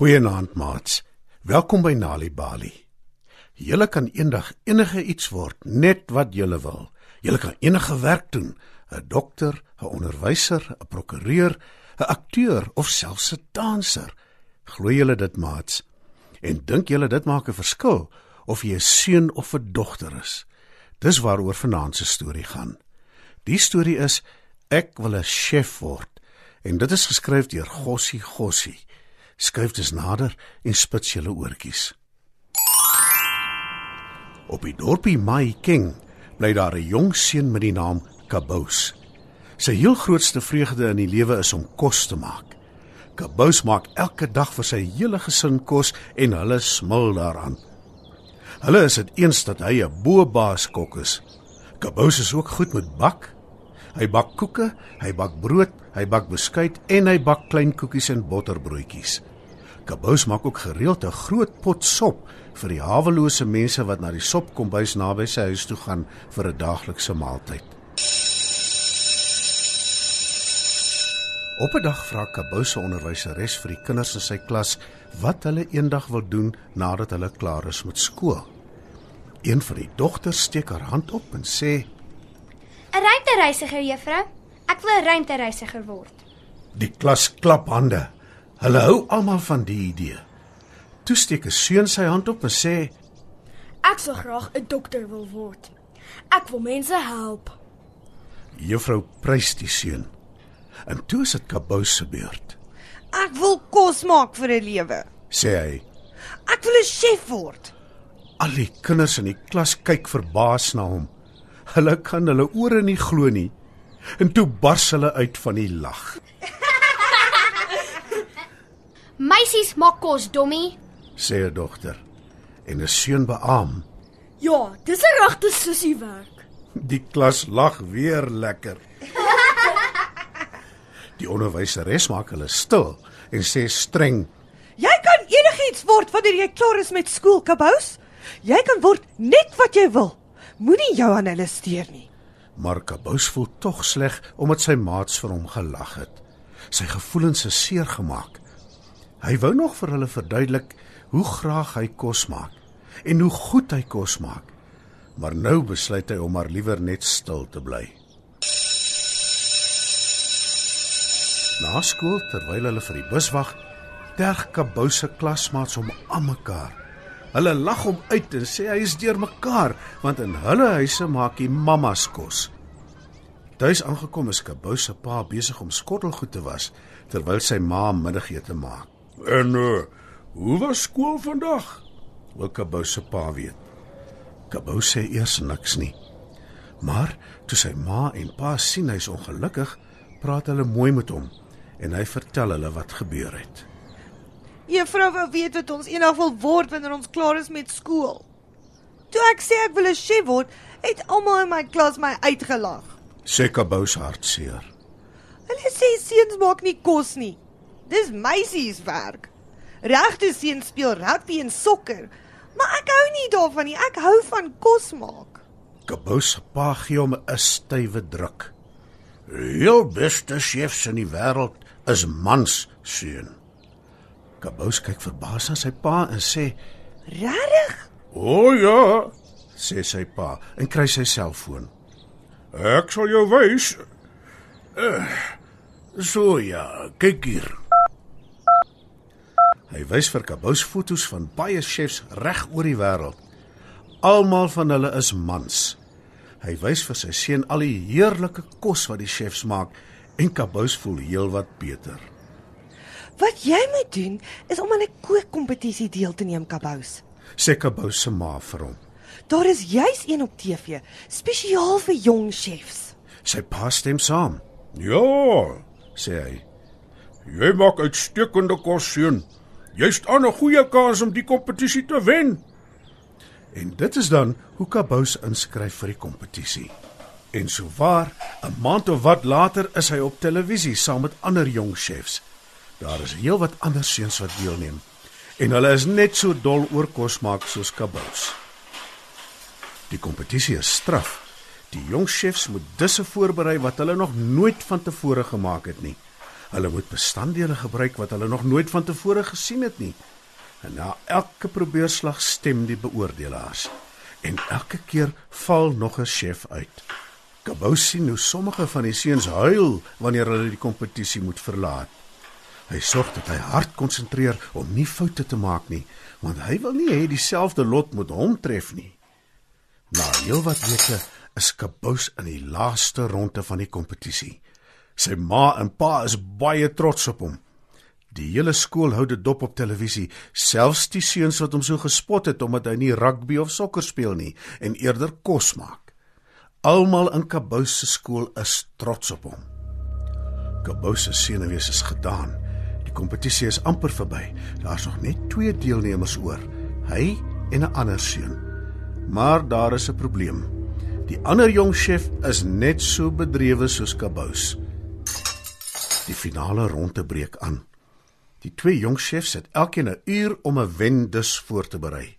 Goeienaand, maats. Welkom by Nali Bali. Julle kan eendag enige iets word, net wat julle wil. Julle kan enige werk doen: 'n dokter, 'n onderwyser, 'n prokureur, 'n akteur of selfs 'n danser. Glo julle dit, maats? En dink julle dit maak 'n verskil of jy 'n seun of 'n dogter is? Dis waaroor vanaand se storie gaan. Die storie is Ek wil 'n chef word en dit is geskryf deur Gossie Gossie. Skuif dus nader en spits julle oortjies. Op die dorpie Mai King bly daar 'n jong seun met die naam Kabous. Sy heel grootste vreugde in die lewe is om kos te maak. Kabous maak elke dag vir sy hele gesin kos en hulle smil daaraan. Hulle is dit eens dat hy 'n boebaas kok is. Kabous is ook goed met bak Hy bak koeke, hy bak brood, hy bak beskuit en hy bak klein koekies en botterbroodjies. Kabous maak ook gereeld 'n groot pot sop vir die hawelose mense wat na die sopkombuis naby sy huis toe gaan vir 'n daaglikse maaltyd. Op 'n dag vra Kabous se onderwyseres vir die kinders in sy klas wat hulle eendag wil doen nadat hulle klaar is met skool. Een van die dogters steek haar hand op en sê: 'n Ruimtereisiger, juffrou. Ek wil 'n ruimtereisiger word. Die klas klap hande. Hulle hou almal van die idee. Toe steek 'n seun sy hand op en sê: Ek sou graag 'n dokter wil word. Ek wil mense help. Juffrou prys die seun. En toe is dit Kabous se beurt. Ek wil kos maak vir 'n lewe, sê hy. Ek wil 'n chef word. Al die kinders in die klas kyk verbaas na hom. Hulle kan hulle ore nie glo nie. En toe bars hulle uit van die lag. Meisies maak kos, dommie, sê 'n dogter. En 'n seun beam. Ja, dis 'n regte sussie werk. Die klas lag weer lekker. Die onderwyseres maak hulle stil en sê streng: "Jy kan enigiets word wanneer jy klaar is met skool, Kabous. Jy kan word net wat jy wil." Moenie jou aan hulle steur nie. Marka Bous voel tog sleg omdat sy maats vir hom gelag het. Sy gevoelens is seer gemaak. Hy wou nog vir hulle verduidelik hoe graag hy kos maak en hoe goed hy kos maak. Maar nou besluit hy om maar liewer net stil te bly. Na skool terwyl hulle vir die bus wag, terg Kabous se klasmaats om aan mekaar. Hulle lag hom uit en sê hy is deurmekaar want in hulle huise maak hy mammas kos. Tuis aangekom is Kabou se pa besig om skottelgoed te was terwyl sy ma middagete maak. En uh, hoe was skool vandag? Wil Kabou se pa weet. Kabou sê eers niks nie. Maar toe sy ma en pa sien hy's ongelukkig, praat hulle mooi met hom en hy vertel hulle wat gebeur het. Juffrou wou weet wat ons eendag wil word wanneer ons klaar is met skool. Toe ek sê ek wil 'n chef word, het almal in my klas my uitgelag. Sê Kabous hartseer. Hulle sê seuns maak nie kos nie. Dis meisies werk. Regte seuns speel rugby en sokker, maar ek hou nie daarvan nie. Ek hou van kos maak. Kabous se pa gee hom 'n stywe druk. "Jou beste chefs in die wêreld is mans seun." Kabous kyk verbaas na sy pa en sê: "Regtig?" "O oh, ja," sê sy pa en kry sy selfoon. "Ek sal jou wys." Uh, "So ja, kyk hier." Hy wys vir Kabous foto's van baie chefs reg oor die wêreld. Almal van hulle is mans. Hy wys vir sy seun al die heerlike kos wat die chefs maak en Kabous voel heelwat beter. Wat jy moet doen is om aan 'n kookkompetisie deel te neem, Kabous. Sê Kabous se ma vir hom. Daar is juis een op TV, spesiaal vir jong chefs. Sy pa stem saam. Ja, sê hy. Jy maak uitstekende kos, seun. Jy staan 'n goeie kans om die kompetisie te wen. En dit is dan hoe Kabous inskryf vir die kompetisie. En souwaar, 'n maand of wat later is hy op televisie saam met ander jong chefs. Daar is heelwat ander seuns wat deelneem en hulle is net so dol oor kos maak soos kabous. Die kompetisie is straf. Die jong chefs moet disse voorberei wat hulle nog nooit van tevore gemaak het nie. Hulle moet bestanddele gebruik wat hulle nog nooit van tevore gesien het nie. En na elke probeerslag stem die beoordelaars. En elke keer val nog 'n chef uit. Kabous sien hoe sommige van die seuns huil wanneer hulle die kompetisie moet verlaat. Hy sorg dat hy hard konsentreer om nie foute te maak nie, want hy wil nie hê dieselfde lot moet hom tref nie. Na heelwat weke is Kabous in die laaste ronde van die kompetisie. Sy ma en pa is baie trots op hom. Die hele skool hou dit dop op televisie, selfs die seuns wat hom so gespot het omdat hy nie rugby of sokker speel nie en eerder kos maak. Almal in Kabous se skool is trots op hom. Kabous se senuwees is gedaan. Die kompetisie is amper verby. Daar's nog net twee deelnemers oor, hy en 'n ander seun. Maar daar is 'n probleem. Die ander jong chef is net so bedrewe soos Kabous. Die finale ronde breek aan. Die twee jong chefs het elkeen 'n uur om 'n wendus voor te berei.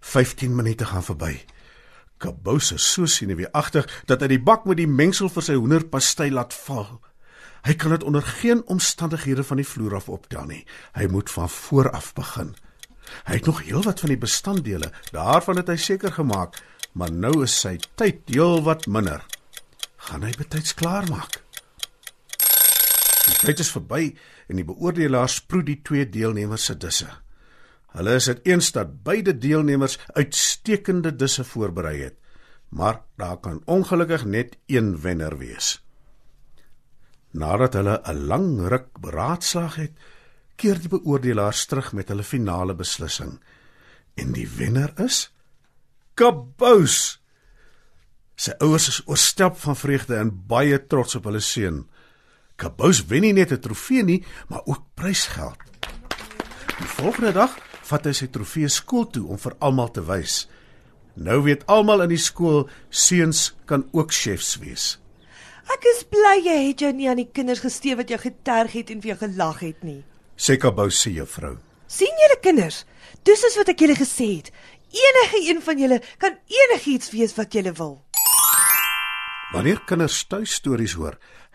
15 minute gaan verby. Kabous is so senuweeagtig dat hy die bak met die mengsel vir sy hoenderpastei laat val. Hy kan dit onder geen omstandighede van die vloer af optel nie. Hy moet van voor af begin. Hy het nog heelwat van die bestanddele, daarvan het hy seker gemaak, maar nou is sy tyd heelwat minder. Gaan hy betyds klaar maak? Die tyd is verby en die beoordelaars proe die twee deelnemers se disse. Hulle is dit eens dat beide deelnemers uitstekende disse voorberei het, maar daar kan ongelukkig net een wenner wees. Nadat hulle 'n lang ruk beraadslaag het, keer die beoordelaars terug met hulle finale beslissing. En die wenner is Kabous. Sy ouers is oorstelp van vreugde en baie trots op hulle seun. Kabous wen nie net 'n trofee nie, maar ook prysgeld. Die volgende dag vat hy sy trofee skool toe om vir almal te wys. Nou weet almal in die skool seuns kan ook chefs wees. Ek is bly jy het jou nie aan die kinders gesteef wat jou geterg het en vir jou gelag het nie. Sê Kabous se juffrou. sien julle kinders? Dis is wat ek julle gesê het. Enige een van julle kan enigiets wees wat julle wil. Wanneer kinders tuistories hoor,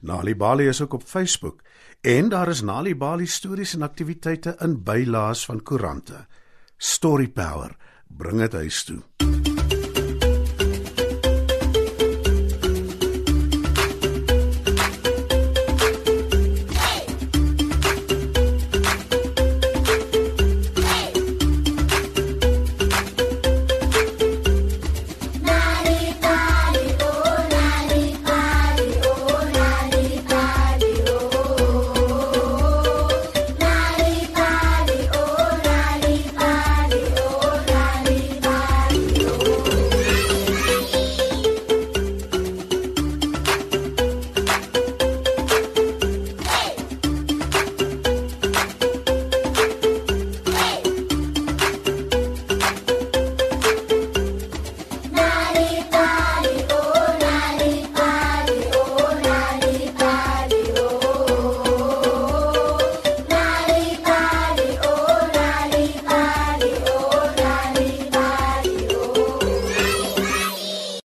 Nalibali is ook op Facebook en daar is Nalibali stories en aktiwiteite in bylaas van koerante. Story Power, bring dit huis toe.